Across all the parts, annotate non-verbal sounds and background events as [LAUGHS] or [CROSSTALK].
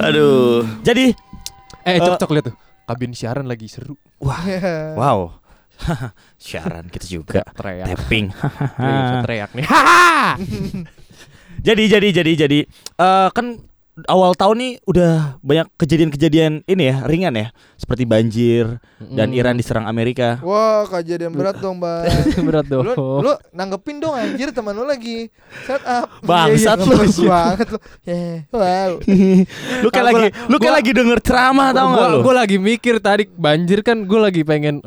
Aduh. Jadi Eh, Eh, cok cok lihat tuh. Kabin siaran lagi seru. wow. [LAUGHS] Siaran kita juga Teriak. tapping. [LAUGHS] Iya, teriak nih. [LAUGHS] jadi jadi jadi jadi eh kan awal tahun nih udah banyak kejadian-kejadian ini ya ringan ya seperti banjir dan Mm. Iran diserang Amerika. Wah, kejadian berat dong, Bang. [LAUGHS] berat dong. lu, lu nanggepin dong anjir teman lu lagi set up. [LAUGHS] Bangsat Iya, iya, lu. banget lu. Yeah. Wow. [LAUGHS] Lu kayak Gua- lagi lu kayak lagi denger ceramah tau gak lu? gua lagi mikir tadi banjir kan gue lagi pengen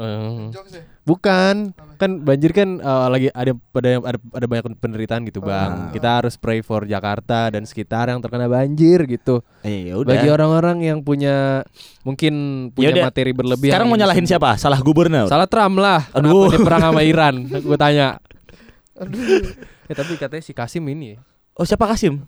Jokes ya? Bukan kan banjir kan eh, lagi ada pada ada ada banyak penderitaan gitu bang Ah. kita harus pray for Jakarta dan sekitar yang terkena banjir gitu Eh, ya udah. bagi orang-orang yang punya mungkin punya Yaudah. materi berlebih Sekarang mau nyalahin siapa? Salah gubernur. salah Trump lah Aduh. Kenapa dia perang sama Iran [LAUGHS] gue tanya ya tapi katanya si Kasim ini ya. Oh siapa Kasim?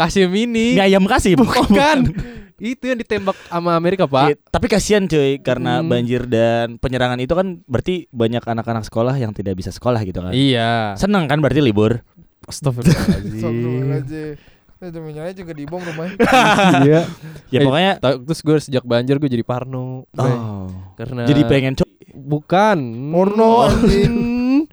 Kasim ini Mie ayam Kasim. Oh, bukan itu yang ditembak sama Amerika pak tapi kasihan cuy karena Hmm. banjir dan penyerangan itu kan berarti banyak anak-anak sekolah yang tidak bisa sekolah gitu kan. iya Seneng kan berarti libur. Astagfirullahaladzim minyaknya juga dibom rumahnya. [LAUGHS] Iya Ya Eh, pokoknya Ta- Terus gue sejak banjir gue jadi parno oh. Karena Jadi pengen co Bukan Porno, anjing.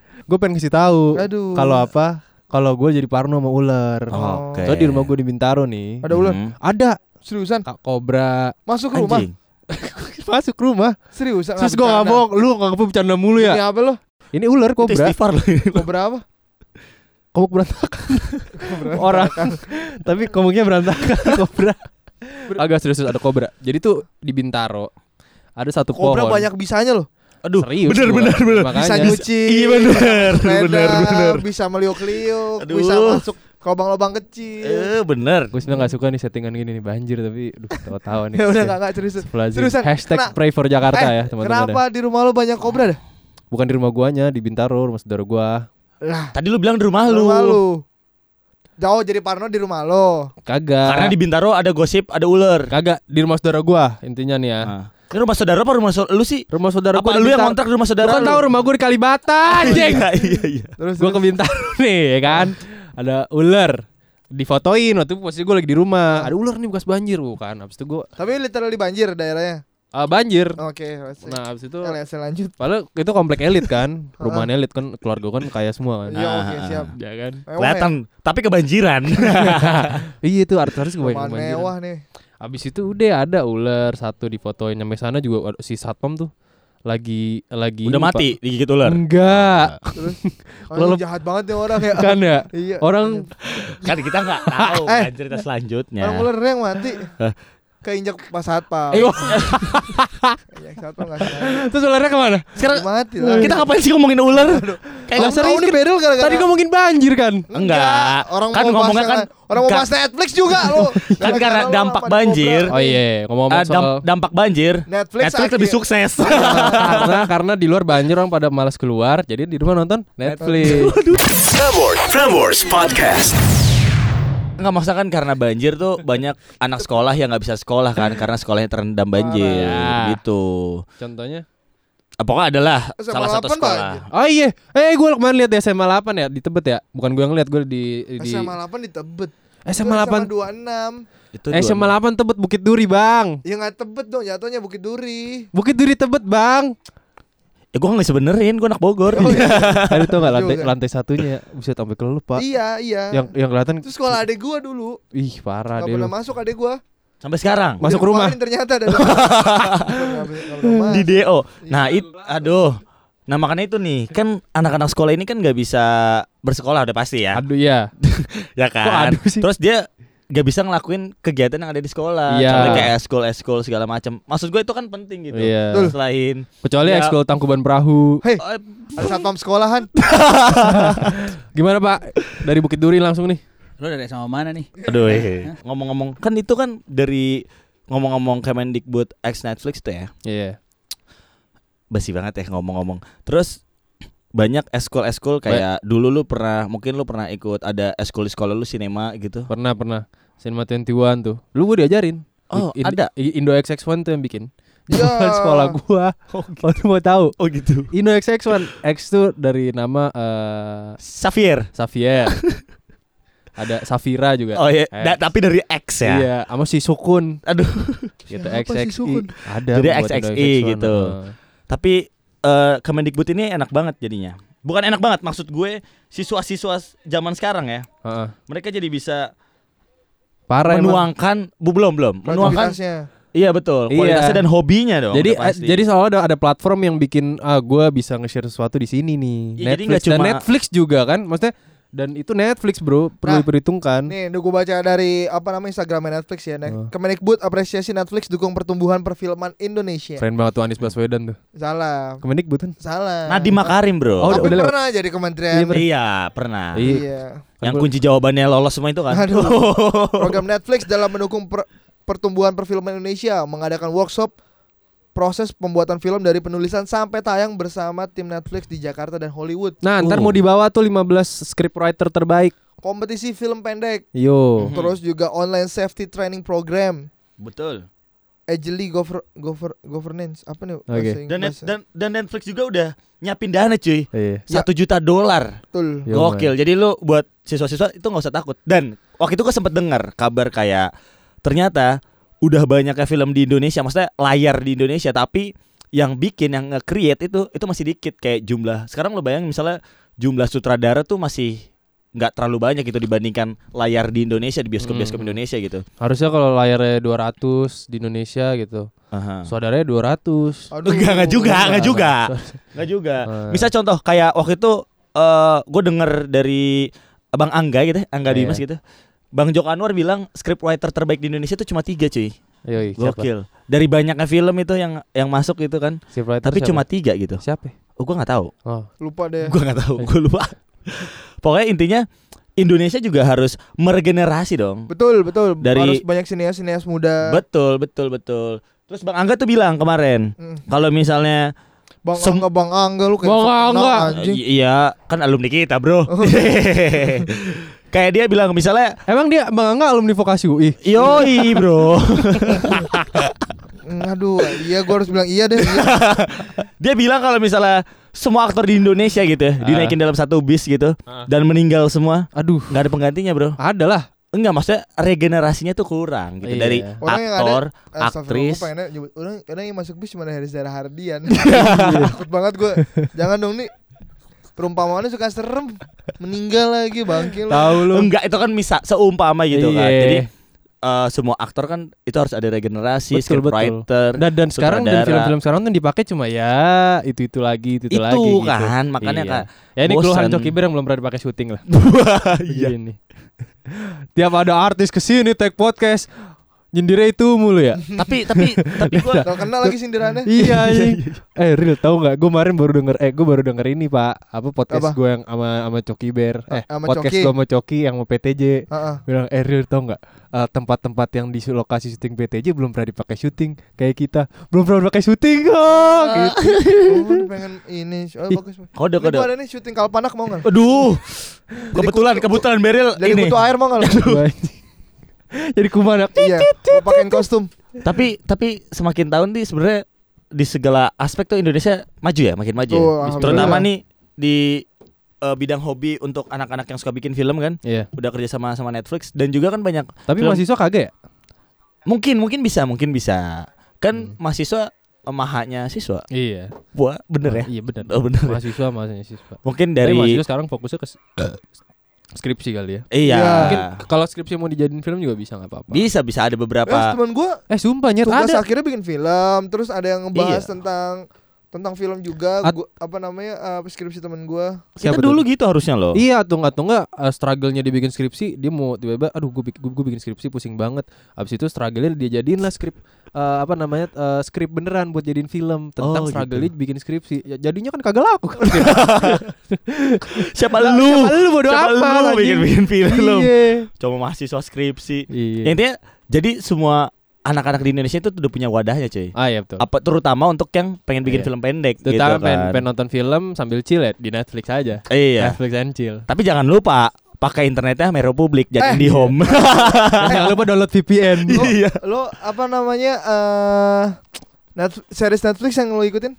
[LAUGHS] Gue pengen kasih tahu Aduh. Kalau apa Kalau gue jadi parno sama ular Oh. Oke. Soalnya di rumah gue di Bintaro nih Ada ular. Hmm. Ada Seriusan? Kak Kobra Masuk ke rumah? [LAUGHS] Masuk rumah Seriusan? Terus gue gak bohong Lu gak bercanda mulu Ini ya apa lo? Ini ular Itu kobra istighfar loh. Kobra apa? Komuk berantakan Kobra [LAUGHS] Orang Tapi komuknya berantakan [LAUGHS] Kobra Agak serius ada kobra Jadi tuh di Bintaro Ada satu Kobra pohon banyak bisanya loh. Aduh, Serius bener gua. bener bener. Makanya. Bisa nyuci. Iya, bener, sepeda, bener, bener. Bisa meliuk-liuk, bisa masuk ke lubang-lubang kecil. Eh bener. Gue sebenernya gak suka nih settingan gini nih banjir tapi aduh tahu-tahu nih. [LAUGHS] Ya udah enggak enggak serius. Seriusan, Hashtag kena- pray for Jakarta Eh, ya teman-teman. Kenapa ya. di rumah lo banyak kobra dah? Bukan di rumah guanya di Bintaro rumah saudara gua. Lah, Tadi lu bilang di rumah lu. rumah lu. Jauh jadi parno di rumah lo. Kagak. Karena di Bintaro ada gosip ada ular. kagak di rumah saudara gua intinya nih ya. Nah. Ini rumah saudara apa rumah saudara lu sih? Rumah saudara Apa lu yang kontrak di rumah saudara Gua kan lu? tahu rumah gua di Kalibata anjing. Iya iya iya. Terus gua ke Bintaro nih ya kan. Ada ular. Difotoin waktu itu posisi gua lagi di rumah. Ada ular nih bekas banjir bukan. Habis itu gua Tapi literally banjir daerahnya. ah, banjir. Oke, masih. Nah, habis itu LSL lanjut. Padahal itu komplek elit kan, [LAUGHS] perumahan elit kan, keluarga kan kaya semua kan. Iya, oke, Ah. siap. Ya kan. Kelihatan, tapi kebanjiran. [LAUGHS] Iya itu artis-artis ya? gue Rumah mewah nih. Abis itu udah ada ular satu difotoin nyampe sana juga si satpam tuh lagi lagi Udah mati Pak. digigit ular. Enggak, Terus [LAUGHS] Kalau jahat banget nih orang ya. kan ya. Iya. Orang Kan kita nggak [LAUGHS] tahu Eh. kan cerita selanjutnya. Orang ular yang mati. Keinjak pas satpam. [LAUGHS] Eh, Keinjak satpam enggak sengaja. terus ularnya ke mana? Sekarang Mati lah. kita ngapain sih ngomongin ular? Kayak Kayak serius nih bedel gara-gara Tadi ngomongin banjir kan? Enggak. Orang Kan mau ngomongnya kan orang mau enggak. bahas Netflix juga lo. [LAUGHS] Kan karena dampak banjir. Oh iya, Ah, dam- soal dampak banjir. Netflix, Netflix lebih sukses. [LAUGHS] karena karena di luar banjir orang pada malas keluar, jadi di rumah nonton Netflix. Prambors, Prambors Podcast. Enggak maksudnya kan karena banjir tuh banyak anak sekolah yang nggak bisa sekolah kan karena sekolahnya terendam banjir Parah. gitu. Contohnya? Ah, Pokoknya adalah SMA salah satu 8 sekolah. banjir. Oh iya, eh gue kemarin lihat di SMA 8 ya di Tebet ya, bukan gue yang lihat gue di di SMA 8 di Tebet. SMA 8 26. Itu SMA dua- 8 Tebet Bukit Duri bang Ya enggak Tebet dong, jatuhnya Bukit Duri. Bukit Duri Tebet bang Ya gue nggak sebenerin, gue anak Bogor. Oh, iya. [LAUGHS] Ada tuh nggak lantai lantai satunya bisa sampai ke lu pak Iya, iya. Yang yang kelihatan Itu sekolah adek gua dulu. Ih parah deh pernah lu masuk adek gua. Sampai sekarang Masuk rumah. ternyata ada. Pernah- pernah di. DO. Nah, it aduh. Nah, makanya itu nih, kan anak-anak sekolah ini kan nggak bisa bersekolah udah pasti ya. Aduh ya [LAUGHS] Ya Kok kan? aduh sih? Terus dia gak bisa ngelakuin kegiatan yang ada di sekolah. Iya. Contohnya kayak eskul, eskul segala macam. Maksud gue itu kan penting gitu. Iya. Betul. Selain Kecuali Ya. ekskul tangkuban perahu Hei, Oh, ada satpam sekolahan. [LAUGHS] Gimana pak? Dari Bukit Duri langsung nih Lo dari sama mana nih? aduh eh. ngomong-ngomong kan itu kan dari ngomong-ngomong Kemendikbud X Netflix tuh ya. Iya Basi banget ya ngomong-ngomong. Terus banyak eskul-eskul kayak dulu lu pernah mungkin lu pernah ikut ada eskul di sekolah lu sinema gitu. Pernah pernah Cinema 21 tuh Lu gue diajarin Oh, In- ada. Indo XX1 tuh yang bikin [LAUGHS] Ya. Zaman sekolah gua [LAUGHS] Kalau lu mau tahu Oh gitu. Indo XX1 X tuh dari nama eh Xavier. Xavier [LAUGHS] Ada Safira juga. Oh iya, X. Da- tapi dari X ya. Iya, sama si Sukun Aduh. gitu Siapa si XXI. Sukun? Ada Jadi XXI dari X1. gitu. Tapi eh Kemendikbud ini enak banget jadinya. Bukan enak banget, maksud gue siswa-siswa zaman sekarang ya. Heeh. Mereka jadi bisa Parah menuangkan bu, belum belum menuangkan iya betul Iya. kualitasnya dan hobinya dong Jadi pasti. jadi selalu ada ada platform yang bikin ah gua bisa nge-share sesuatu di sini nih. Ya, jadi Netflix dan cuma- Netflix juga kan, maksudnya dan itu Netflix bro perlu Nah, diperhitungkan. Nih, gue baca dari apa namanya Instagramnya Netflix ya. Ne- Oh. Kemendikbud apresiasi Netflix dukung pertumbuhan perfilman Indonesia. Keren banget tuh Anies Baswedan tuh. Salah, Kemendikbud kan? salah. Nadiem Makarim bro Oh, Tapi udah lewat. pernah jadi kementerian. Iya, iya pernah Iya. Iya. yang kunci jawabannya lolos semua itu kan Aduh. [LAUGHS] Program Netflix dalam mendukung per- pertumbuhan perfilman Indonesia mengadakan workshop proses pembuatan film dari penulisan sampai tayang bersama tim Netflix di Jakarta dan Hollywood. Nah, ntar Uh. mau dibawa tuh 15 scriptwriter terbaik. Kompetisi film pendek, Yo. Mhm. terus juga online safety training program, betul agility gover, gover, governance apa nih? Ing- dan, net- bahasa- dan dan Netflix juga udah nyiapin dana cuy Iya. satu juta dolar Betul. Yo, gokil jadi lu buat siswa-siswa itu nggak usah takut dan waktu itu gue sempet dengar kabar kayak ternyata udah banyaknya film di Indonesia maksudnya layar di Indonesia tapi yang bikin yang nge-create itu itu masih dikit kayak jumlah sekarang lo bayangin misalnya jumlah sutradara tuh masih nggak terlalu banyak gitu dibandingkan layar di Indonesia di bioskop-bioskop Hmm. Indonesia gitu Harusnya kalau layarnya 200 di Indonesia gitu. Aha. Saudaranya 200. Aduh. Enggak, enggak juga, Enggak, enggak juga. enggak. Juga. Eh. [LAUGHS] Misal contoh kayak waktu itu eh gue denger dari Bang Angga gitu, Angga Iya. Dimas gitu. Bang Joko Anwar bilang scriptwriter terbaik di Indonesia itu cuma tiga cuy. Yoi, siapa? Gokil. Dari banyaknya film itu yang yang masuk gitu kan. Tapi siapa? cuma tiga gitu. siapa? Oh gue nggak tahu. Oh. Lupa deh. Gue nggak tahu. Gue lupa. Pokoknya intinya Indonesia juga harus meregenerasi dong. Betul, betul. Dari- Harus banyak sinias-sinias muda. Betul, betul, betul. Terus Bang Angga tuh bilang kemarin Hmm. kalau misalnya Bang Sem- Angga, Bang Angga lu kayak Bang Angga. iya kan alumni kita bro. [LAUGHS] [LAUGHS] Kayak dia bilang misalnya Emang dia Bang Angga alumni vokasi UI? Yoi bro [LAUGHS] Aduh, iya gua harus bilang iya deh. Iya. [LAUGHS] Dia bilang kalau misalnya Semua aktor di Indonesia gitu ya Dinaikin dalam satu bis gitu Ah. Dan meninggal semua Aduh, nggak ada penggantinya bro ada lah. Enggak maksudnya regenerasinya tuh kurang gitu Iya. Dari Orang yang ada- aktor, Astagfirullah, aktris orang, orang yang masuk bis cuma Haris Zara Hardian. [LAUGHS] Takut banget gue. Jangan dong nih. Perumpamaannya suka serem. Meninggal lagi bangkil. Tahu lu. Enggak itu kan bisa seumpama gitu kan Iya. Jadi eh, semua aktor kan itu harus ada regenerasi, Betul, betul. scriptwriter. Dan dan sekarang dan film-film sekarang tuh dipakai cuma ya itu itu lagi itu itu, itu lagi gitu. kan makanya Iya. kan Ya ini keluhan. Coki Bear yang belum pernah dipakai syuting lah. [LAUGHS] iya. Begini. Tiap ada artis ke sini take podcast nyindirnya itu mulu ya. [LAUGHS] tapi tapi tapi gua Gak kenal lagi sindirannya. [LAUGHS] iya anjing. [LAUGHS] Eh real tahu nggak? Gue kemarin baru denger eh gue baru denger ini pak apa podcast gue yang sama sama Coki Bear eh Sama podcast Coki. gue sama Coki yang mau PTJ Heeh. bilang eh real tahu nggak Eh, tempat-tempat yang di lokasi syuting PTJ belum pernah dipakai syuting kayak kita belum pernah pakai syuting kok gitu. Oh, dia pengen ini. Oh, bagus. kode Ini kode gua ada nih syuting Kalpanak mau nggak? aduh kebetulan kebetulan Beril Jadi ini kutu air mau nggak? [LAUGHS] Jadi kumanak Iya. Mau pakein kostum. tapi tapi semakin tahun nih sebenarnya di segala aspek tuh Indonesia maju ya makin maju ya. Alhamdulillah. terutama nih di eh, bidang hobi untuk anak-anak yang suka bikin film kan Iya. udah kerja sama sama Netflix dan juga kan banyak Tapi Film- mahasiswa kagak ya? mungkin mungkin bisa mungkin bisa kan Hmm. mahasiswa mahanya siswa Iya. Wah bener ya Iya benar. Oh, bener ya? Mahasiswa mahasiswa. mungkin Dari dari mahasiswa sekarang fokusnya ke skripsi kali ya. iya Iya. Mungkin kalau skripsi mau dijadiin film juga bisa nggak apa-apa. bisa bisa ada Ya, beberapa teman gua Eh sumpah nyet tugas ada. akhirnya bikin film, terus ada yang ngebahas Iya. tentang tentang film juga. At- Gua, apa namanya? eh, skripsi teman gua. kita Siapa dulu tuh? gitu harusnya loh Iya atau nggak atau nggak uh, struggle-nya dia bikin skripsi dia mau tiba-tiba aduh gue bikin gue bikin skripsi pusing banget. Abis itu struggle-nya dia jadiin lah skrip uh, apa namanya uh, skrip beneran buat jadiin film tentang Oh, struggle-nya gitu. bikin skripsi. Ya, jadinya kan kagak laku. [LAUGHS] siapa lu Siapa lu bodo siapa amat, lu bikin bikin film Iya. coba mahasiswa skripsi Iya. Ya, intinya jadi semua anak-anak di Indonesia itu udah punya wadahnya cuy Ah iya betul. apa terutama untuk yang pengen bikin Iya. film pendek Terutama gitu pengen, kan pengen nonton film sambil chill ya di Netflix aja. iya Netflix and chill. tapi jangan lupa pakai internetnya Mero Publik Eh. jadi di home Dan [LAUGHS] jangan lupa download VPN. iya Lo apa namanya? eh net, series Netflix yang lo ikutin?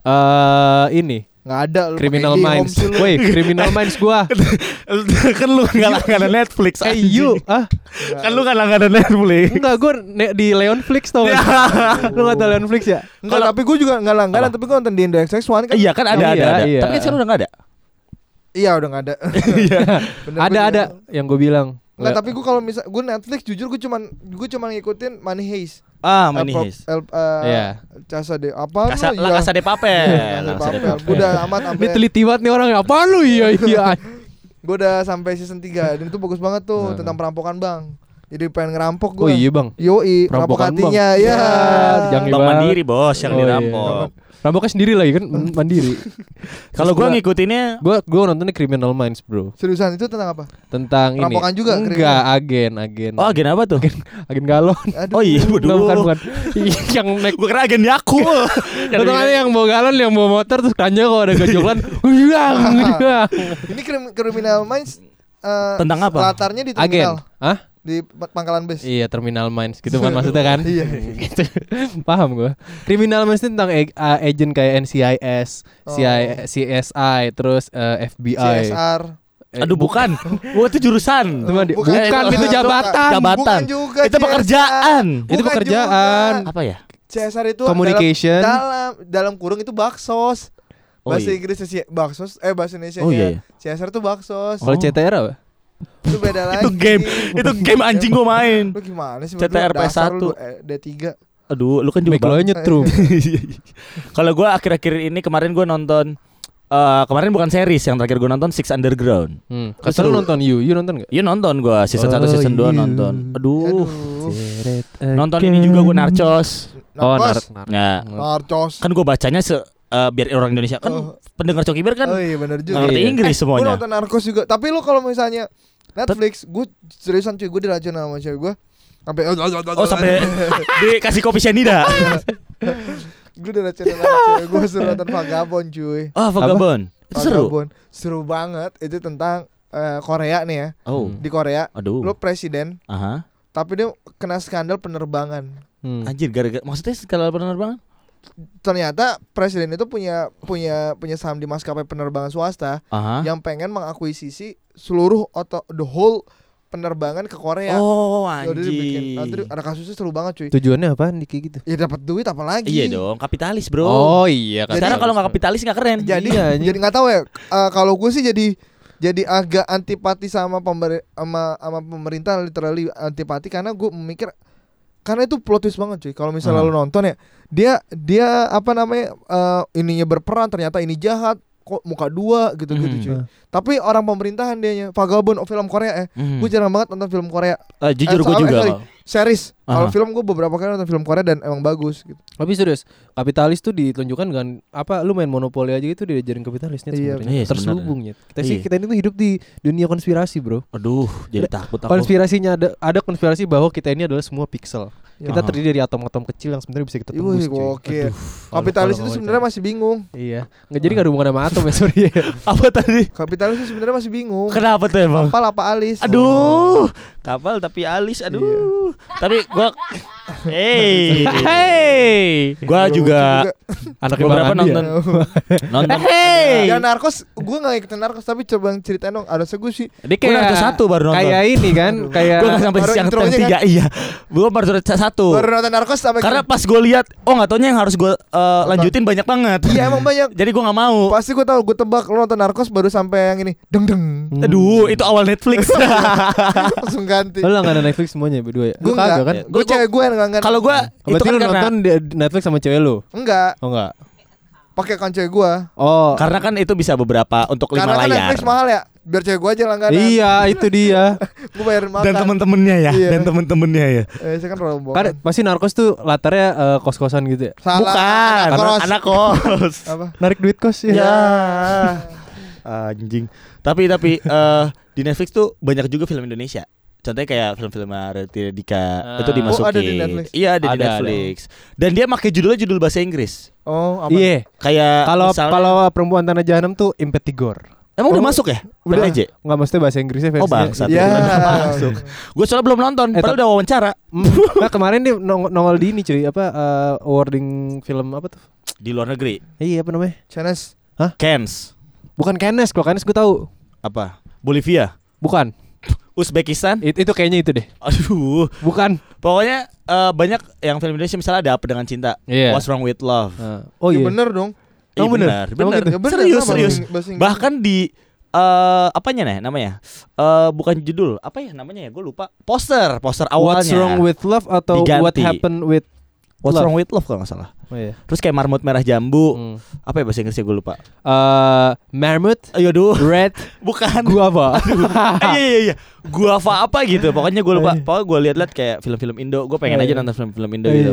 Eh ini Nggak ada lu Criminal Minds. Woi, Criminal Minds gua. [LAUGHS] kan lu nggak langganan Netflix. Eh, you ah Kan lu nggak langganan Netflix. enggak gua ne- di Leonflix tau Ya. gak? [LAUGHS] Lu enggak tahu Leonflix ya? Enggak, tapi gue juga nggak langganan, tapi gue nonton di Indo XX1 kan. Iya kan ada Oh, ada iya, ada. iya. Tapi kan sekarang udah nggak ada. Iya udah nggak ada. [LAUGHS] Bener, ada ada yang gue bilang. Nggak, tapi gue kalau misal gue Netflix jujur gue cuman gue cuman ngikutin Money Heist. Ah, Pro- Heist. El, eh, Iya. Casa de apa Kasa, lu La ya? Casa de Papel. Casa de La Casa de Papel. Gue udah amat Ini sampai teliti banget nih orang apa lu iya [LAUGHS] iya. gue udah sampai season 3 dan itu bagus banget tuh Nah. tentang perampokan bang. Jadi pengen ngerampok Oh gue. iya bang. Yoi, Perampokan, Bang. hatinya ya. jangan Bank banget. Mandiri bos yang Oh, iya. Rampoknya sendiri lagi kan [LAUGHS] mandiri. Kalau gua ngikutinnya gua gua nontonnya Criminal Minds bro Seriusan itu tentang apa? tentang ini. Perampokan juga, Enggak agen agen. Oh, agen apa tuh? agen galon. Aduh. Oh iya, waduh. bukan bukan. yang [LAUGHS] naik Gua kira agen Yaku. Tau kan yang bawa galon yang bawa motor terus kanja kalau ada gejolak [LAUGHS] uyang uyang. Ini Criminal Minds eh, Tentang apa? Latarnya di Agen. terminal, Hah? Di pa- pangkalan bus. Iya terminal mines gitu kan maksudnya kan [LAUGHS] Iya. [LAUGHS] gitu. paham gua criminal mines itu tentang ag- uh, agent kayak NCIS CIA, Oh. CSI terus uh, FBI CSR. Eh, Aduh bukan. [LAUGHS] Gua itu jurusan. Bukan. bukan, itu jabatan Jabatan. Bukan juga Itu CSR. pekerjaan. Itu Bukan pekerjaan. juga. Apa ya? CSR itu Communication. dalam dalam, dalam kurung itu baksos. Oh, Bahasa iya. Inggrisnya sih baksos, eh bahasa Indonesia Oh, iya, iya. CSR itu baksos. kalau Oh. CTR apa Itu beda lagi. Itu game. Itu game anjing gua main. Lu gimana sih? CTR berdua? Dasar PS1. lu, eh, D3. Aduh, lu kan juga. Lo nyetrum [LAUGHS] Kalau gua akhir-akhir ini kemarin gua nonton eh kemarin bukan series yang terakhir gua nonton Six Underground. hmm. Lu seru. nonton you you nonton gak Iya nonton gua season Oh, 1 season 2 iya. nonton. Aduh. Aduh. Nonton ini juga gua Narcos. oh Narkos. narik Nah, Narcos. kan gua bacanya se eh, biar orang Indonesia kan Oh. pendengar Cokibir kan oh iya bener juga. ngerti Iya. Inggris Gue semuanya. nonton Narcos juga. Tapi lu kalau misalnya Netflix, gue seriusan cuy, gue diracun sama cewek gue. Sampai Oh sampai [LAUGHS] dikasih kopi cyanida. [LAUGHS] gue diracun sama cewek gue suruh nonton Vagabond cuy. Oh, Vagabond. Itu seru. Vagabond. Seru banget. Itu tentang eh, Korea nih ya. Oh. Di Korea, Aduh. lu presiden, Aha. tapi dia kena skandal penerbangan. Hmm. Anjir gara-gara maksudnya kalau penerbangan? Ternyata presiden itu punya punya punya saham di maskapai penerbangan swasta Aha. yang pengen mengakuisisi seluruh oto the whole penerbangan ke Korea. Oh, anjir. terus ada kasusnya seru banget cuy. tujuannya apa nih kayak gitu Ya dapat duit apa lagi? Iya dong, kapitalis, Bro. oh iya kan Sekarang kalau nggak kapitalis nggak keren. Jadi Iya, jadi nggak tahu ya. eh, kalau gue sih jadi jadi agak antipati sama pemberi, sama sama pemerintah literally antipati karena gue memikir karena itu plot twist banget cuy. Kalau misalnya Ah. lu nonton ya, dia dia apa namanya eh, ininya berperan ternyata ini jahat kok muka dua gitu-gitu Mhm. cuy. Tapi orang pemerintahan dianya Vagabond oh, film Korea eh. Mhm. Gue jarang banget nonton film Korea Eh, jujur Eh, gue juga. eh, sorry. series. Kalau film gue beberapa kali nonton film Korea dan emang bagus gitu. Tapi serius, kapitalis tuh ditunjukkan dengan apa? Lu main monopoli aja gitu diajarin kapitalisnya Iya. sebenarnya. Iya, Terselubungnya. Kita sih Iya. kita ini tuh hidup di dunia konspirasi, Bro. Aduh, jadi takut aku. Konspirasinya ada ada konspirasi bahwa kita ini adalah semua pixel. Kita Aha. terdiri dari atom-atom kecil yang sebenarnya bisa kita tembus. oke. Aduh, Kapitalis kalau- itu sebenarnya masih bingung. Iya. Nggak jadi nggak ada hubungan sama atom ya, sorry. [LAUGHS] Apa tadi? Kapitalis itu sebenarnya masih bingung. Kenapa tuh emang? Kapal apa alis? Aduh, kapal tapi alis. Aduh. Iya. Tapi gua [LAUGHS] Hey. Hey. Gua juga Anak beberapa Andi ya? nonton [LAUGHS] nonton Hey. Ya narkos, gue gak ngikutin narkos tapi coba ceritain dong. Ada gue sih. Dia Gua Naruto satu baru nonton. Kayak ini kan, kayak Gua nggak sampai yang tiga iya. Gua baru satu. Baru nonton narkos sampai Karena pas gue lihat, oh nggak taunya yang harus gue lanjutin banyak banget. Iya emang banyak. [LAUGHS] Jadi gue nggak mau. Pasti gue tahu gue tebak lo nonton narkos baru sampai yang ini deng deng Hmm. Aduh, itu awal Netflix. langsung ganti. Nggak ada Netflix semuanya berdua ya? Gue kagak enggak kan? Gue cewek gue yang enggak Kalau gue itu Berarti kan lu karena nonton Netflix sama cewek lu? enggak Oh enggak. pakai akun cewek gue. Oh. karena kan itu bisa beberapa untuk lima Karena kan layar. Netflix mahal ya. Biar cewek gue aja langganan. Iya, itu dia. [LAUGHS] Gue bayarin makan. Dan temen-temennya ya, Iya. dan temen-temennya ya. Eh, saya kan rombongan. Kan pasti narkos tuh latarnya eh, kos-kosan gitu ya. Salah. Bukan, anak kos. anak kos. [LAUGHS] Apa? Narik duit kos ya. ya. [LAUGHS] Anjing. Tapi tapi eh di Netflix tuh banyak juga film Indonesia. Contohnya kayak film-film Raditya Dika Ah. itu dimasukin. Oh, ada di Netflix? Iya, ada, di Ada, Netflix. Dan dia pakai judulnya judul bahasa Inggris. Oh, apa? Iya. Kayak Kalau kalau perempuan tanah jahanam tuh Impetigor. emang udah Oh, masuk ya? udah. aja. Enggak mesti bahasa Inggrisnya Oh versinya. bangsat. Ya. Udah masuk. Gue soalnya belum nonton, Eh, padahal tapi- udah wawancara. Nah, kemarin dia nong- nongol di ini cuy, apa eh, awarding film apa tuh? di luar negeri. Iya, apa namanya? Chines. Kens. Bukan Kenes, kalau Kenes gue tahu. Apa? Bolivia. Bukan. Uzbekistan. It- itu kayaknya itu deh. Aduh. Bukan. Pokoknya eh, banyak yang film Indonesia misalnya ada apa dengan cinta. Iya. What's wrong with love? Nah, oh Ya iya. bener dong. Iya, bener? benar, Emang benar. gitu? Bener, serius, serius. bahasa Inggris? Bahkan di eh apanya nih namanya? Eh bukan judul, apa ya namanya ya? Gue lupa. Poster, poster awalnya. What's wrong with love atau Diganti. what happened with What's Love? wrong with love kalau nggak salah. Oh iya. Terus kayak marmut merah jambu. Hmm. Apa ya bahasa Inggrisnya gue lupa. Eh, Marmot, Ayo duh. Red, [LAUGHS] Bukan. Guava. [LAUGHS] Ah, iya iya iya. Gua apa apa gitu. Pokoknya gue lupa. Pokoknya gue lihat-lihat kayak film-film Indo. Gue pengen Iya, aja nonton film-film Indo Iya, gitu.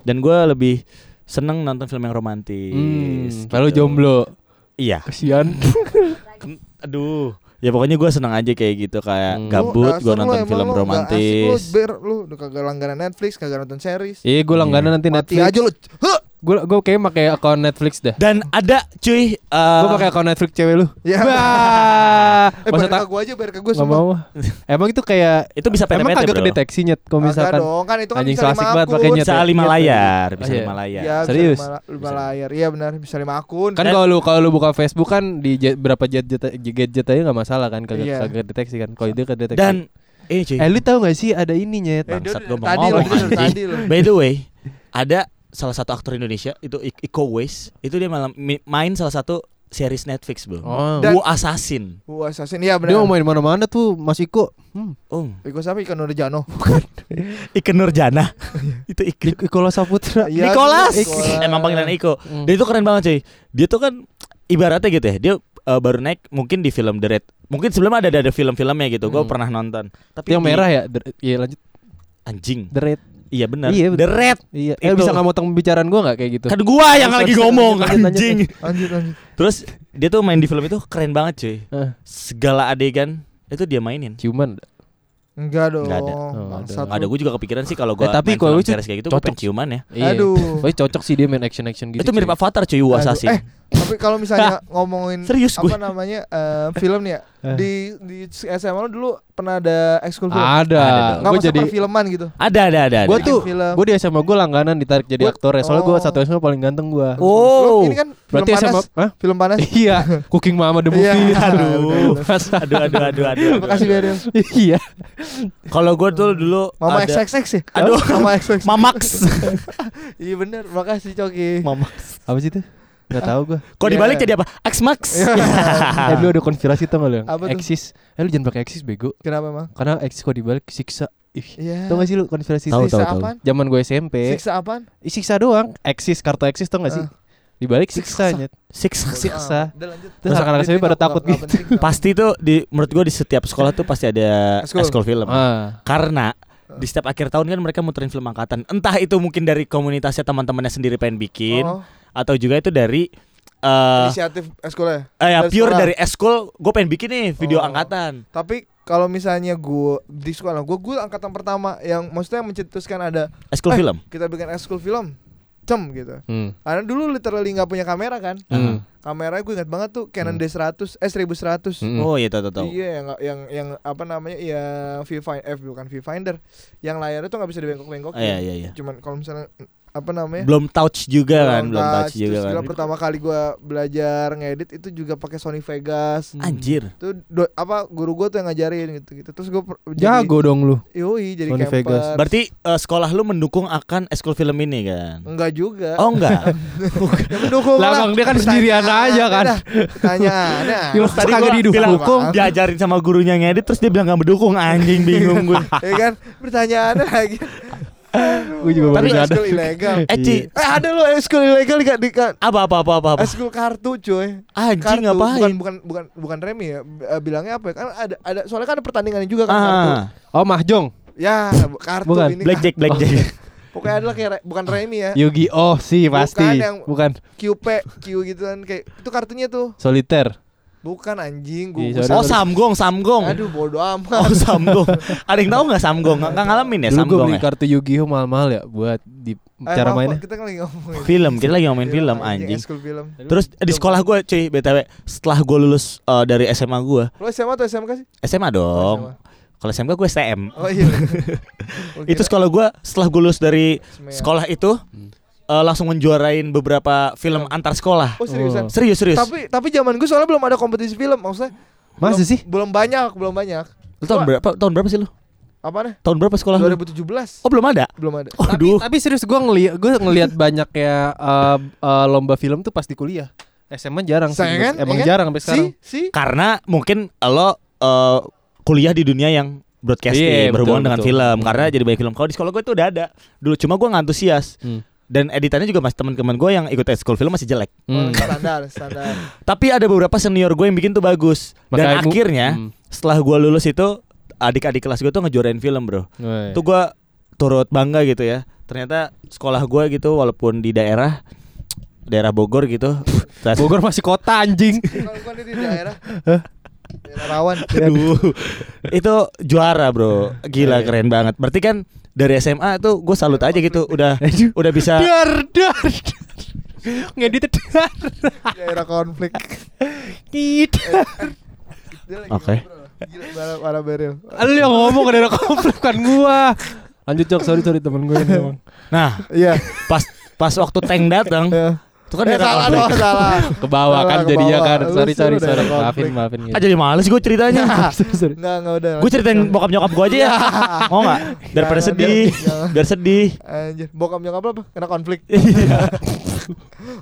Dan gue lebih seneng nonton film yang romantis. Hmm, gitu. Lalu jomblo. Iya. Kesian. Aduh. Ya pokoknya gue seneng aja kayak gitu kayak Hmm. gabut gue nonton emang film nggak romantis. asik Lu, ber, lu udah kagak langganan Netflix, kagak nonton series. Iya, gue langganan nanti Mati Netflix. aja lu. Huh! Gue gue kayak pakai akun Netflix dah. Dan ada cuy. eh, Gue pakai akun Netflix cewek lu. Ya. Bah. Eh, Masa bayar tak ke gua aja, bayar ke gua Gak semua. mau. Emang itu kayak itu bisa Emang PT-PT kagak kedeteksi nyet kalau misalkan dong, kan itu kan anjing bisa lima banget akun. pakai nyet. Bisa lima Nyet. layar, bisa iya. lima layar. Ya, bisa Serius? lima, lima Bisa. layar. Iya benar, bisa lima akun. Kan kalau lu kalau lu buka Facebook kan di jet, berapa jet jet gadget aja nggak masalah kan kagak Iya. kagak deteksi kan. Kalau itu kedeteksi. Dan eh cuy. eh lu tahu gak sih ada ini nyet? Eh, Bangsat, gua mau ngomong. By the way, ada salah satu aktor Indonesia itu Ik- Iko Uwais, itu dia malam main salah satu series Netflix, Bro. Oh. Dan- Wu Assassin. Wah, assassin. Iya Dia mau benar. main mana-mana tuh Mas Iko. Hmm. Oh, Iko siapa? Ikan Nurjano. [LAUGHS] Ike Nurjana. [LAUGHS] itu Ike. Nik- Iko Saputra. Iya, Nicholas. Nicholas. Emang panggilan Iko. Hmm. Dia itu keren banget, cuy. Dia tuh kan ibaratnya gitu ya. Dia eh, baru naik mungkin di film The Red. Mungkin sebelumnya ada ada film-filmnya gitu. Gue Hmm. pernah nonton. Tapi Yang di- merah ya? The- Iya lanjut. anjing. The Red. Iya benar. Iya, The. Red. Iya. Eh Itu. bisa nggak motong pembicaraan gua nggak kayak gitu? Kan gua yang Lanjut, lagi lanjut, ngomong lanjut, lanjut, anjing. Lanjut lanjut. Terus dia tuh main di film itu keren banget cuy. Eh, Segala adegan itu dia mainin. ciuman. Enggak dong. Enggak ada. Oh, Bangsat Ada lu. gue juga kepikiran sih kalau gua Eh, tapi main kalau series kayak gitu gue cocok. pengen ciuman ya. Iya. Aduh. Oh, cocok sih dia main action action gitu. itu mirip cuy. Avatar cuy, Wu Aduh, Assassin. eh, Tapi kalau misalnya [LAUGHS] ngomongin Serius apa gue. namanya eh, film nih ya Eh. di di SMA lu dulu pernah ada ekskul film Ada. Nggak Gue masuk jadi perfilman gitu Ada ada ada. ada. Gua tuh gue di SMA gue langganan ditarik jadi aktor ya. Soalnya gue oh. satu SMA paling ganteng gue. Oh. Lu ini kan film Berarti SMA panas Hah? film panas [LAUGHS] Iya, Cooking Mama the Iya. movie. Udah, Aduh. aduh aduh aduh aduh. makasih Beril Iya. Kalau gue tuh dulu Mama ada XXX ya Aduh. Mama XXX Mamax. [LAUGHS] iya bener makasih Coki Mamax. Apa sih itu? Gak tahu gue. Kok Iya. dibalik jadi apa? X Max. [LAUGHS] eh dulu ada konspirasi tau gak lu yang Apa? Exis. Eh lu jangan pakai Exis bego. kenapa emang Karena Exis kok dibalik siksa. Ih. Iya Tau gak sih lu konspirasi tahu, Siksa tahu. apaan? Zaman gue SMP. Siksa apaan? Ih, siksa doang. Exis kartu Exis tau gak sih? Ah. Dibalik siksa Siksa. Siksa. Ah, Udah lanjut Terus anak-anak SMP pada takut nggak Pasti tuh di menurut gue di setiap sekolah tuh pasti ada Eskul. eskul film. Ah. Karena di setiap akhir tahun kan mereka muterin film angkatan. Entah itu mungkin dari komunitasnya teman-temannya sendiri pengen bikin Oh, atau juga itu dari eh inisiatif ekskulnya eh, ya, dari pure sekolah. dari eskul gue pengen bikin nih video Oh. angkatan. Tapi kalau misalnya gue di sekolah gue gue angkatan pertama yang maksudnya mencetuskan ada Eskul Eh. film. kita bikin ekskul film cem gitu Hmm. karena dulu literally nggak punya kamera kan Hmm. kamera gue ingat banget tuh Canon Hmm. D100 eh 1100 Hmm. Oh iya tahu tahu. Iya yang yang yang apa namanya yang viewfinder eh bukan viewfinder yang layarnya tuh nggak bisa dibengkok-bengkok Oh, iya iya iya. cuman kalau misalnya apa namanya Belum touch juga kan, belum touch touch. juga Terus kan. pertama kali gua belajar ngedit itu juga pakai Sony Vegas Anjir. tuh do- apa guru gua tuh yang ngajarin gitu gitu terus gua per- Jago dong lu. yoi jadi Sony camper Vegas. Berarti eh, sekolah lu mendukung akan eskul film ini kan? enggak juga Oh enggak. [LAUGHS] Ya mendukung Lah, Bang, dia kan sendirian aja kan. pertanyaannya Gila, [LAUGHS] Tadi gua didukung. bilang diajarin sama gurunya ngedit terus dia bilang gak mendukung anjing bingung gue. [LAUGHS] ya kan pertanyaannya lagi Gue juga tapi baru nyadar. ekskul ilegal Eh Ci, eh ada lo ekskul ilegal di, di apa apa apa apa apa. ekskul kartu cuy Anjing kartu bukan ngapain? bukan bukan bukan remi ya eh, bilangnya apa ya kan ada ada soalnya kan ada pertandingannya juga kan kartu Ah, Oh, Mahjong. ya kartu Bukan, ini blackjack kartu. blackjack. [LAUGHS] pokoknya adalah kayak re- bukan remi ya Yu-Gi-Oh sih pasti. yang- Bukan. QP Q gitu kan kayak itu kartunya tuh Soliter. Bukan anjing gua sorry. Oh samgong samgong. aduh bodo amat Oh samgong. Ada yang tahu nggak samgong? Nggak ngalamin ya Dulu gue samgong beli ya? kartu Yu-Gi-Oh mahal-mahal ya buat di Eh, cara maaf, mainnya. Kita kan lagi ngomongin Film, kita lagi ngomongin film Iya, anjing. ekskul film Terus di sekolah gue cuy BTW Setelah gue lulus eh, dari SMA gue lo SMA atau SMK sih SMA dong Kalau SMK gue STM oh iya [LAUGHS] Itu sekolah gue Setelah gue lulus dari sekolah itu Hmm. Eh, langsung menjuarain beberapa film antar sekolah. Oh seriusan. Serius serius. Tapi tapi zaman gue soalnya belum ada kompetisi film maksudnya. Masa belum- sih? Belum banyak, belum banyak. Lu tahun berapa? Tahun berapa sih lu? Apa nih? Tahun berapa sekolah lu? 2017. Oh belum ada. Belum ada. Tapi, Waduh. tapi serius gue ngeliat gue ngeliat banyak ya eh, eh, lomba film tuh pas di kuliah. SMA jarang sih. Kan? Emang ya kan? jarang sampai sekarang. Si, si. Karena mungkin lo eh, kuliah di dunia yang broadcasting Iya, berhubungan betul, dengan betul. film Hmm. karena jadi banyak film. Kalau di sekolah gue itu udah ada dulu, cuma gue nggak antusias. Hmm. Dan editannya juga masih teman-teman gue yang ikut school film masih jelek. Oh, Hmm. standar, [LAUGHS] standar. Tapi ada beberapa senior gue yang bikin tuh bagus. Dan Makanya mu- akhirnya Hmm. setelah gue lulus itu adik-adik kelas gue tuh ngejuarain film bro. Woi. Tuh gue turut bangga gitu ya. Ternyata sekolah gue gitu walaupun di daerah daerah Bogor gitu. [LAUGHS] Bogor masih kota anjing. [LAUGHS] Kalau gua nih di daerah. daerah rawan. Aduh. itu juara bro. Gila keren banget. Berarti kan dari SMA tuh gue salut aja gitu. Udah udah bisa. dar dar. Ngedit dar. daerah konflik. Kit. Dia lagi Oke. para, beril. Lu yang ngomong ke daerah komplek kan gua. Lanjut cok, sorry sorry temen gue ini [LAUGHS] emang. Nah Iya. pas pas waktu tank datang Iya. Itu kan Eh, daerah salah dong, salah. [LAUGHS] Ke bawah kan jadinya kan. Sorry sorry sorry. Maafin maafin gitu. Ah jadi males gue ceritanya. [LAUGHS] Enggak, enggak udah. gue ceritain bokap nyokap gue aja ya. Mau nggak? Daripada sedih, biar sedih. Anjir, bokap nyokap lo apa? Kena konflik. [LAUGHS] Iya.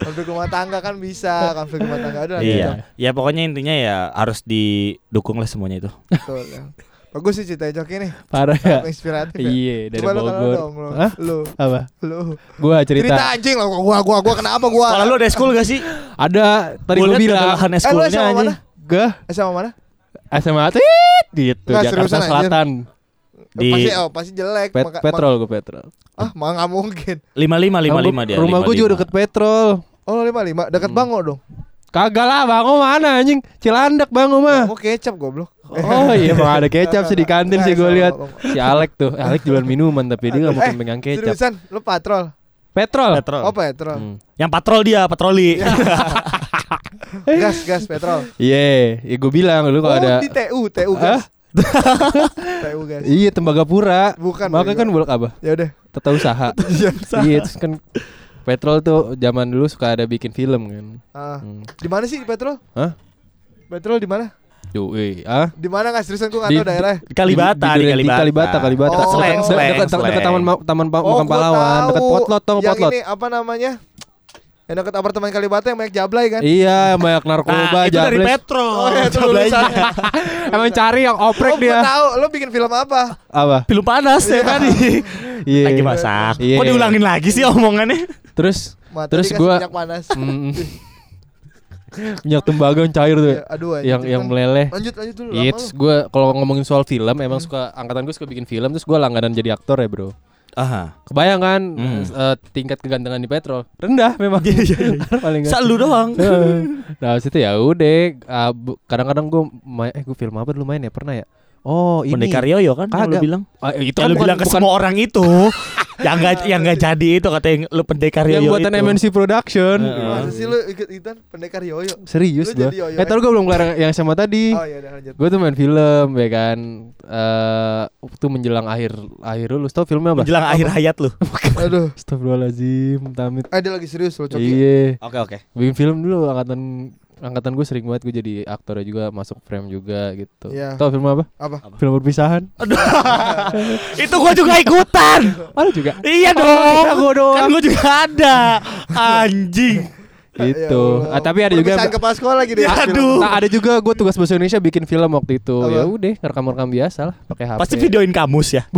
konflik rumah tangga kan bisa, konflik rumah tangga ada. Iya. Ya pokoknya intinya ya harus didukung lah semuanya itu. Betul. Bagus sih cerita Joki nih. Parah ya. Inspiratif ya. Iya, dari Coba lu Bogor. dong, lu. Hah? Lu. Apa? Lu. Gua Cerita cerita. anjing lah gua gua gua kenapa gua? Kalau lu ada school gak sih? Ada tadi Gua bilang. kegelahan Eh, lu schoolnya SMA aja. mana? Gua SMA mana? SMA tit gitu Nggak, Jakarta. Selatan. Di- pasti oh, pasti jelek. Pet, Maka- petrol gua petrol. ah, mah nggak mungkin. lima lima lima lima dia. Rumah gua juga deket petrol. Oh, 55 dekat Hmm. Bango dong. Kagak lah, Bango mana anjing? Cilandak Bango mah. Bango kecap goblok. Oh iya emang ada kecap sih di kantin sih gue lihat. Si Alek tuh, Alek jualan minuman tapi dia nggak mungkin Eh, pegang kecap. Seriusan, lu patrol. Petrol. Petrol. Oh, petrol. Hmm. Yang patrol dia, patroli. [LAUGHS] Gas, gas petrol. Iya, ya gue bilang lu Oh, kalau ada di TU, TU gas. [LAUGHS] TU gas. Iya Tembagapura. Bukan, Makanya kan bulak apa? Ya udah. Tata [LAUGHS] usaha. Iya, terus kan Petrol tuh zaman dulu suka ada bikin film kan. Ah. Hmm. Di mana sih di petrol? Hah? Petrol di mana? Yoi, ah. Di mana nggak seriusan gua nggak Di- tahu daerah. Di Kalibata, di, Di Kalibata, Kalibata. Oh, Slang, Dekat- slang, dekat taman Ma- taman Pa- Oh, makam gua pahlawan, dekat potlot tau Yang potlot. ini apa namanya? Yang dekat apartemen Kalibata yang banyak jablay kan? Iya, banyak narkoba, Nah, itu dari petrol. Oh, ya, itu. [LAUGHS] Emang cari yang oprek oh, gua dia. tahu. Lo bikin film apa? Apa? Film panas ya tadi. [LAUGHS] Iya. Lagi masak. Iya. Kok diulangin lagi sih omongannya? Terus Mata Terus minyak panas. [LAUGHS] minyak tembaga yang cair tuh. Iya, aduh yang yang kan. meleleh. Lanjut lanjut dulu. It's gue kalau ngomongin soal film emang suka angkatan gue suka bikin film terus gue langganan jadi aktor ya bro. Aha. Kebayang kan Hmm. eh, tingkat kegantengan di petrol rendah memang. [LAUGHS] Paling nggak. Selalu doang. [LAUGHS] nah situ ya udah ah, bu- kadang-kadang gue main eh gue film apa dulu main ya pernah ya. Oh ini. Pendekar Yoyo kan yang lu Kagak. bilang. Ah, itu Yang lu bukan- bilang ke bukan semua orang itu [LAUGHS] yang enggak yang enggak jadi itu kata yang lu pendekar yang Yoyo buatan itu. MNC Production. Heeh. Masa sih lu ikut ikutan pendekar yoyo? Serius Lu gue. Eh tau gue belum kelar yang sama tadi. Oh iya udah lanjut. Gue tuh main film ya kan eh tuh menjelang akhir akhir lulus tau filmnya apa? menjelang akhir hayat lu. [LAUGHS] Aduh. Astagfirullahaladzim Tamit Eh dia lagi serius lo coki. Iya Oke oke. Bikin film dulu angkatan Angkatan gue sering banget gue jadi aktornya juga Masuk frame juga gitu Iya. Tau film apa? Apa? Film perpisahan Aduh. [LAUGHS] itu gua juga ikutan. Ada juga iya dong. iya, gua doang. Kan gua juga ada. Anjing. [LAUGHS] Gitu Ya ah, Tapi ada juga Perpisahan kepala sekolah lagi deh. Aduh. Nah, ada juga gue tugas bahasa Indonesia bikin film waktu itu ya udah ngerekam-rekam biasa lah pakai HP Pasti videoin kamus ya. [LAUGHS]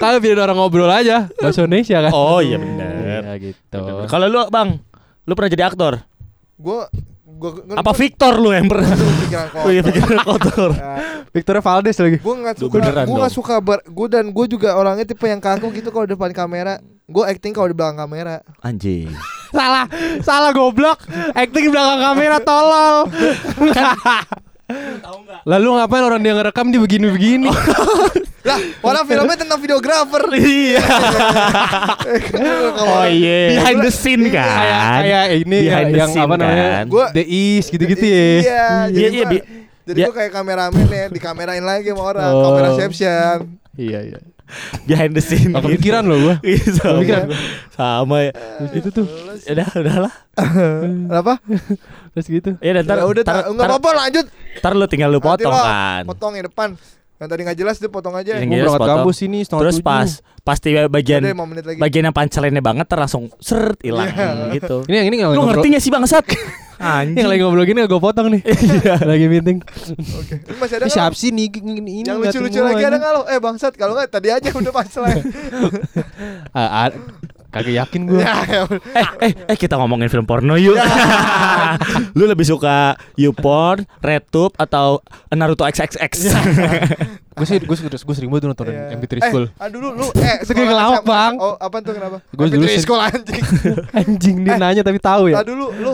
kalau video orang ngobrol aja bahasa Indonesia kan Oh iya bener. ya gitu Kalau lu Bang, lu pernah jadi aktor? Gua gua Apa Victor lu yang pernah? pikiran Oh iya pikiran kotor. Ya, Victoria Valdes lagi Gue nggak suka, gue nggak suka ber, gue dan gue juga orangnya tipe yang kaku gitu kalau depan kamera. Gue acting kalau di belakang kamera. Anjing. salah salah goblok acting di belakang kamera tolol [LAUGHS] lalu ngapain orang dia ngerekam dia begini-begini [LAUGHS] Lah, orang filmnya tentang videografer. [LAUGHS] Iya. oh iya. Behind the scene Iya. kan. kayak kayak ini ya, Behind the yang scene apa namanya kan. Gua- The East gitu-gitu ya Iya, Iya, jadi iya, jadi dia- gue kayak kameramen ya, dikamerain lagi sama orang, Oh. kamera caption. iya iya behind the scene. Gak kepikiran loh gua. Iya, sama. Kepikiran. Sama ya. Itu tuh. Ya Udah, udahlah. [LAUGHS] Apa? Terus gitu. Ya udah, ntar, Ya udah apa-apa lanjut. ntar lu tinggal lu potong kan. Potong yang depan. Yang tadi nggak jelas dia potong aja. Yang jelas berangkat potong. kampus ini setengah Terus tujuh. pas pasti bagian Udah 5 menit lagi. bagian yang pancelannya banget ter langsung seret hilang Iya. gitu. Ini yang ini yang Lu ngerti gak sih bangsat? [LAUGHS] Yang Anjing. lagi ngobrol gini gue potong nih. [LAUGHS] lagi meeting. Oke. Ini masih ada Ini nggak? siapa sih nih ini, ini Yang lucu-lucu lagi ada ini. nggak lo? Eh bangsat kalau nggak tadi aja udah punchline. [LAUGHS] Kagak yakin gue. [LAUGHS] ya, ya eh, eh, eh kita ngomongin film porno yuk. [LAUGHS] Lu lebih suka YouPorn, RedTube atau Naruto XXX? [LAUGHS] gue sih gue gue gue sering banget nonton Iya. MP3 Eh, School. aduh lu lu eh Segini sekolah ngelawak. Bang. Oh, apa tuh kenapa? Gua dulu MP3 sering- sekolah anjing. Anjing dia Eh, nanya tapi tahu ya. Tadi dulu lu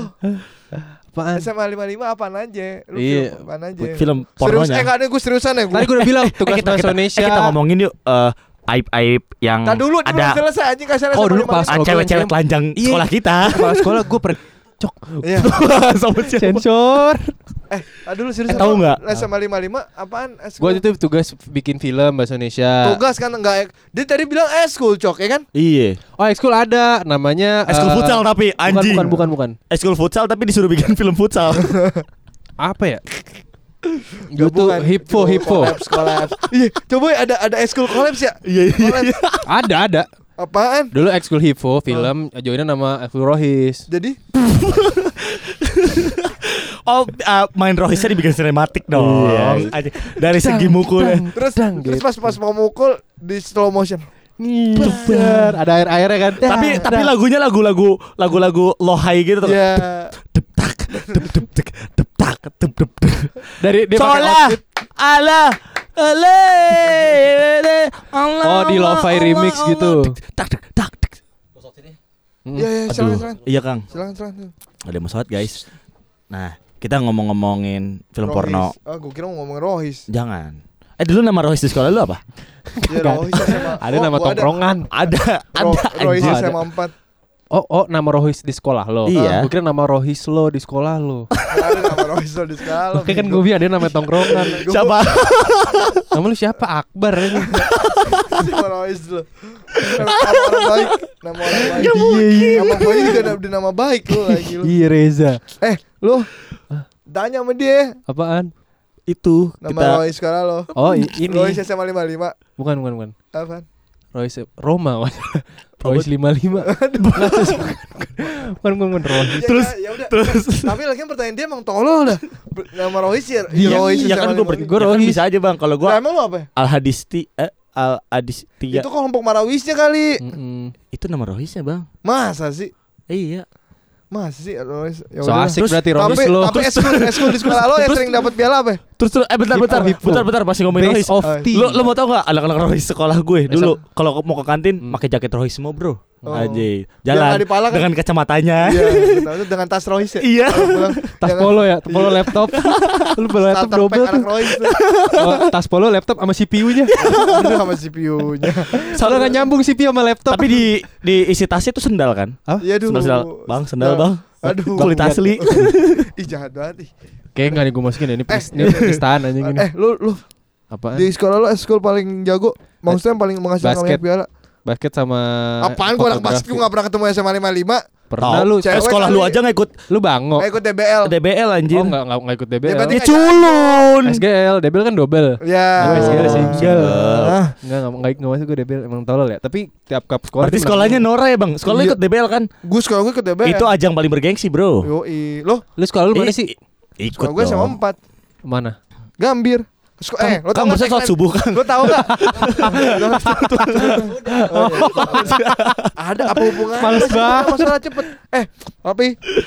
Apaan? SMA 55 apaan aja? Lu Iya. film apaan aja? film Serius, pornonya. eh enggak ada gue seriusan ya Tadi gue. gue udah bilang Eh, tugas kita, bahasa kita, Indonesia. eh, kita ngomongin yuk eh, aib-aib yang Tadi dulu dulu ada selesai anjing kasih Oh, dulu pas- cewek-cewek telanjang Iya. sekolah kita. Kepala sekolah gue pernah cok Iya. [LAUGHS] Sama siapa? sensor. Eh, ah dulu serius. Eh, tahu nggak? SMA 55 apaan? Eh, Gue itu tugas bikin film bahasa Indonesia. tugas kan enggak dia tadi bilang eh school cok ya kan? Iya. Oh, ekskul ada namanya Eskul eh, futsal tapi bukan, anjing. Bukan bukan bukan. Eskul futsal tapi disuruh bikin [LAUGHS] film futsal. Apa ya? Gue tuh hippo Coba hippo. Collabs. Iya, coba ada ada school collabs ya? Iya iya. Collabs. Ada ada. Apaan? Dulu ekskul hippo film joinnya nama ekskul Rohis. Jadi [LAUGHS] Oh, uh, main rohisnya dibikin sinematik dong. Iya. Dari segi mukulnya. terus Dang, terus gitu. pas pas mau mukul di slow motion. Bener. Ada air airnya kan. Tapi tapi lagunya lagu-lagu lagu-lagu lohai gitu tuh. Ya. Dep tak, dep dep dep dep tak. Dari dia outfit. Allah Ale Allah Oh, di lo-fi remix Allah. gitu. Tak tak tak. tak. Hmm. Ya ya silakan. Iya Kang. Silakan silakan. Ada masalah guys. Nah, kita ngomong-ngomongin film Rohis. porno. Ah, gue kira mau ngomongin Rohis. Jangan. Eh dulu nama Rohis di sekolah lu apa? Ya Rohis SMA. Ada Oh, nama tongkrongan. Ada, Ro- ada Rohis. SMA 4. Oh, oh nama Rohis di sekolah lo. Iya. Gue kira nama Rohis lo di sekolah lo. [LAUGHS] Ada nama Rohis lo di sekolah. Oke kan gue bilang dia nama tongkrongan. Siapa? [LAUGHS] Nama lu siapa? Akbar ini. [LAUGHS] Nama Rohis lo. Nama orang baik. Nama orang baik. Iya, iya. Nama gue juga ada nama baik lo lagi lo. Iya Reza. Eh, lo tanya sama dia. Apaan? Itu nama kita Rohis sekolah lo. Oh ini. Rohis SMA 55. Bukan bukan bukan. Apaan? Rohis Roma. [LAUGHS] Rohis [LAUGHS] 55. Bukan bukan bukan Rohis. Ya, Terus- ya, ya terus [LAUGHS] Tapi lagi pertanyaan dia emang tolol dah. Ber- Nama Rohis ya. Iya, Rohis iya kan SMA gue 55. Gua ya kan Rohis. bisa aja bang. Kalau Lah, gue emang lo apa? ya? Al Hadisti eh, Al Adistia Itu kelompok Marawisnya kali. Itu nama Rohisnya bang. Masa sih? Iya. Masa sih Rohis? Ya So udah. asik berarti Rohis Tapi, lo. tapi eskul, eskul di sekolah lo yang terus- sering dapat piala apa? ya? Terus terus eh bentar bentar hippo. bentar bentar masih ngomongin tea. Lo lo mau tau gak anak-anak Rohis sekolah gue dulu kalau mau ke kantin Hmm. pakai jaket Rohis semua bro. Oh. Aja Yang jalan dipala kan? dengan kacamatanya. Iya, betul. [LAUGHS] Itu dengan tas Rohis ya. Iya. Pulang, [LAUGHS] Tas jangan- polo ya, polo laptop. [LAUGHS] Lu bawa laptop starter double anak tuh. Tuh. Oh, tas polo laptop sama CPU-nya. Aduh sama CPU-nya. Soalnya nggak nyambung CPU sama laptop. Tapi di di isi tasnya tuh sendal kan? Iya dulu. Sendal, sendal. Bang, sendal bang. Aduh. Kulit asli. Ih jahat banget ih. Kayak nggak nih gue masukin ya, ini Eh. ini penistaan anjing ini. Eh, lu lu Apaan? di sekolah lu eskul paling jago Maksudnya yang paling menghasilkan banyak piala Basket sama Apaan gua anak basket gua gak pernah ketemu SMA 55 Pernah Tahu. lu Eh, cewek sekolah lu kali. aja nggak ikut lu bango. Gak ikut DBL DBL anjir. Oh enggak enggak enggak ikut DBL. Ya, berarti Ya culun. SGL, DBL kan double. Ya Oh, SGL single. Ah, Enggak enggak enggak enggak masuk gue DBL emang tolol ya. Tapi tiap cup sekolah Berarti sekolahnya. Nora ya bang. Sekolah lu Iya. ikut DBL kan? Gue sekolah gue ikut DBL Itu ajang paling bergengsi bro. Yoi Loh Lu sekolah lu mana sih? Ikut Sekolah gue sama dong. 4 Mana? Gambir Eh lo tau Kan gak berarti sholat subuh kan? Lo tau gak [LAUGHS] Ada apa hubungannya Males banget. Masalah cepet Eh Tapi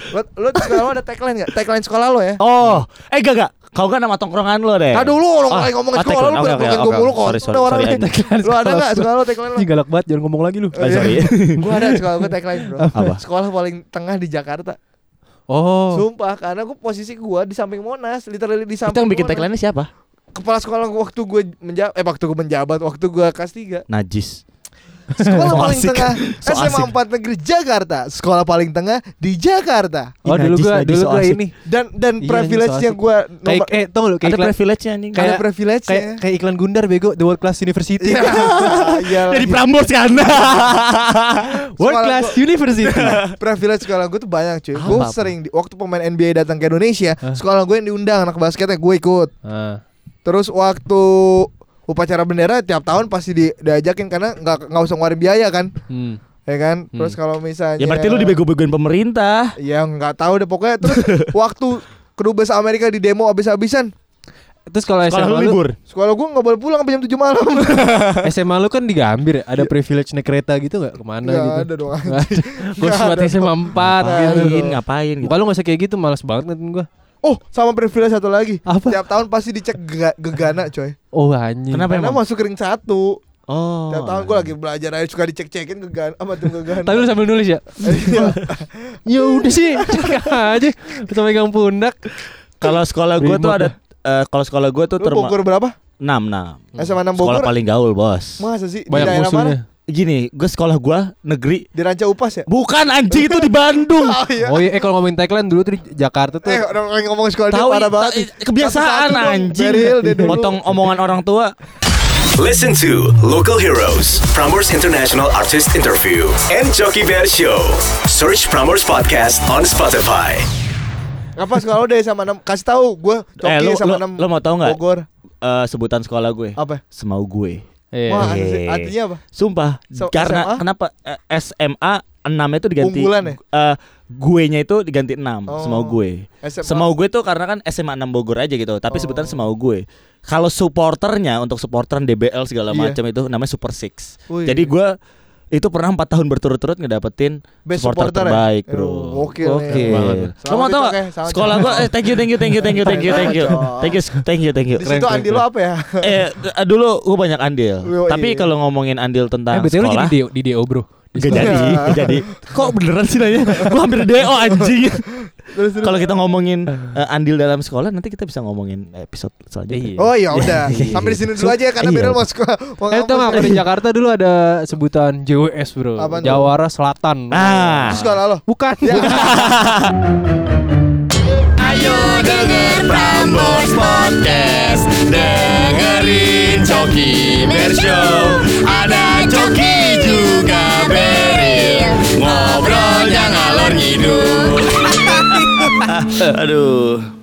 Lo, lo sekolah lo ada tagline gak? Tagline sekolah lo ya Oh, eh gak gak. Kau kan nama tongkrongan lo deh. Tadi dulu orang Ah, lagi ngomongin ah, sekolah tagline. lu Oke, gue mulu Sorry, kok sorry, orang sorry. Tagline Lu ada gak sekolah lo tagline lo? Galak banget jangan ngomong lagi lu. Ah, sorry. [LAUGHS] Gue ada sekolah gue tagline bro Apa? Sekolah paling tengah di Jakarta Oh. Sumpah karena gue posisi gue di samping Monas Literally di Itu samping yang bikin tagline-nya siapa? Kepala sekolah waktu gue menjabat Eh waktu gue menjabat Waktu gue kelas 3 Najis. Sekolah [LAUGHS] So paling asik. tengah So SMA asik. 4 Negeri Jakarta. Sekolah paling tengah di Jakarta. Oh dulu najis, dulu so gua asik. ini Dan dan Iya, privilege-nya so asik. gue kayak eh tau lu kayak Ada privilege-nya anjing. ada kayak- privilege-nya. kayak kayak iklan Gundar bego The World Class University. Iya. [LAUGHS] Iya. Jadi Prambors kan. [LAUGHS] World Sekolah Class gua- University. privilege sekolah gue tuh banyak cuy. Gue sering di, waktu pemain NBA datang ke Indonesia, sekolah gue yang diundang anak basketnya gue ikut. Terus waktu upacara bendera tiap tahun pasti di, diajakin karena nggak nggak usah ngeluarin biaya kan, Hmm. ya kan. Terus kalau misalnya ya berarti lu dibego-begoin pemerintah. Ya nggak tahu deh pokoknya terus [LAUGHS] waktu kedubes Amerika di demo abis-abisan Terus kalau SMA lu libur. Sekolah gue nggak boleh pulang sampai jam 7 malam [LAUGHS] SMA lu kan di Gambir, ya? ada privilege naik kereta gitu nggak ke mana Nggak gitu? ada dong Nggak Nggak sempat ada SMA 4 gitu. Ngapain, ngapain gitu. Muka lu gak usah kayak gitu, malas banget ngeliatin gue Oh sama privilege satu lagi Apa? Tiap tahun pasti dicek gega- gegana coy Oh anjing Kenapa Karena emang? masuk ring satu Oh. Tiap tahun gue lagi belajar aja suka dicek-cekin gegana Apa tuh gegana Tapi lu sambil nulis ya [LAUGHS] Iya. [LAUGHS] Ya udah sih, cek aja Bisa megang pundak Kalau sekolah gue tuh ada eh, kalau sekolah gue tuh Lu terma Bogor berapa? 6 6. SMA 6 Sekolah Bogor paling gaul, Bos. Masa sih? Di Banyak daerah musuhnya mana? Gini, gue sekolah gue negeri Di Ranca Upas ya? Bukan anjing itu di Bandung. [LAUGHS] Oh iya Oh iya, eh kalau ngomongin Thailand dulu tuh di Jakarta tuh Eh orang ngomong sekolah dia Tahu parah banget kebiasaan anjing. Dia. Potong omongan orang tua. Listen to Local Heroes, Prambors International Artist Interview, and Jockey Bear Show. Search Prambors Podcast on Spotify. Apa sekolah deh sama 6 Kasih tahu gue Coki Eh, lu, sama lu, 6 lu mau tahu nggak Bogor eh, sebutan sekolah gue? Apa? Semau gue. Iya. Wah Eh. artinya apa? Sumpah, So- karena SMA? kenapa eh, SMA 6 itu diganti Unggulan ya? eh, gue-nya itu diganti 6, Oh. semau gue. SMA. Semau gue tuh karena kan SMA 6 Bogor aja gitu, tapi Oh. sebutan semau gue. Kalau supporternya untuk supporteran DBL segala Iya. macam itu namanya Super Six. Wih. Jadi gue itu pernah empat tahun berturut-turut ngedapetin Best supporter, supporter ya? terbaik, Eh, bro. nih. Oke. Banget. Lo mau Selamat tau gak? Oke, Sekolah Cok. gue eh, thank you thank you thank you thank you thank you thank you thank you thank you thank you. Di situ andi lo apa ya? eh dulu gue banyak andil. Tapi kalau ngomongin andil Eh tentang lu sekolah jadi di DO bro Gak jadi, gak jadi. Kok beneran sih nanya? Gue hampir DO anjing. Kalau kita ngomongin eh, andil dalam sekolah, nanti kita bisa ngomongin episode selanjutnya. Iya. Oh iya udah. Iya. Sampai di sini dulu aja ya, karena Iya. Birel mau sekolah. Eh kalau di Jakarta dulu ada sebutan JWS bro Apaan tuh? Jawara Selatan Nah, Itu sekolah lo. Bukan Ya. [LAUGHS] ayo denger Prambors Podcast, dengerin Coki Bershow, ada Coki [LAUGHS] Aduh.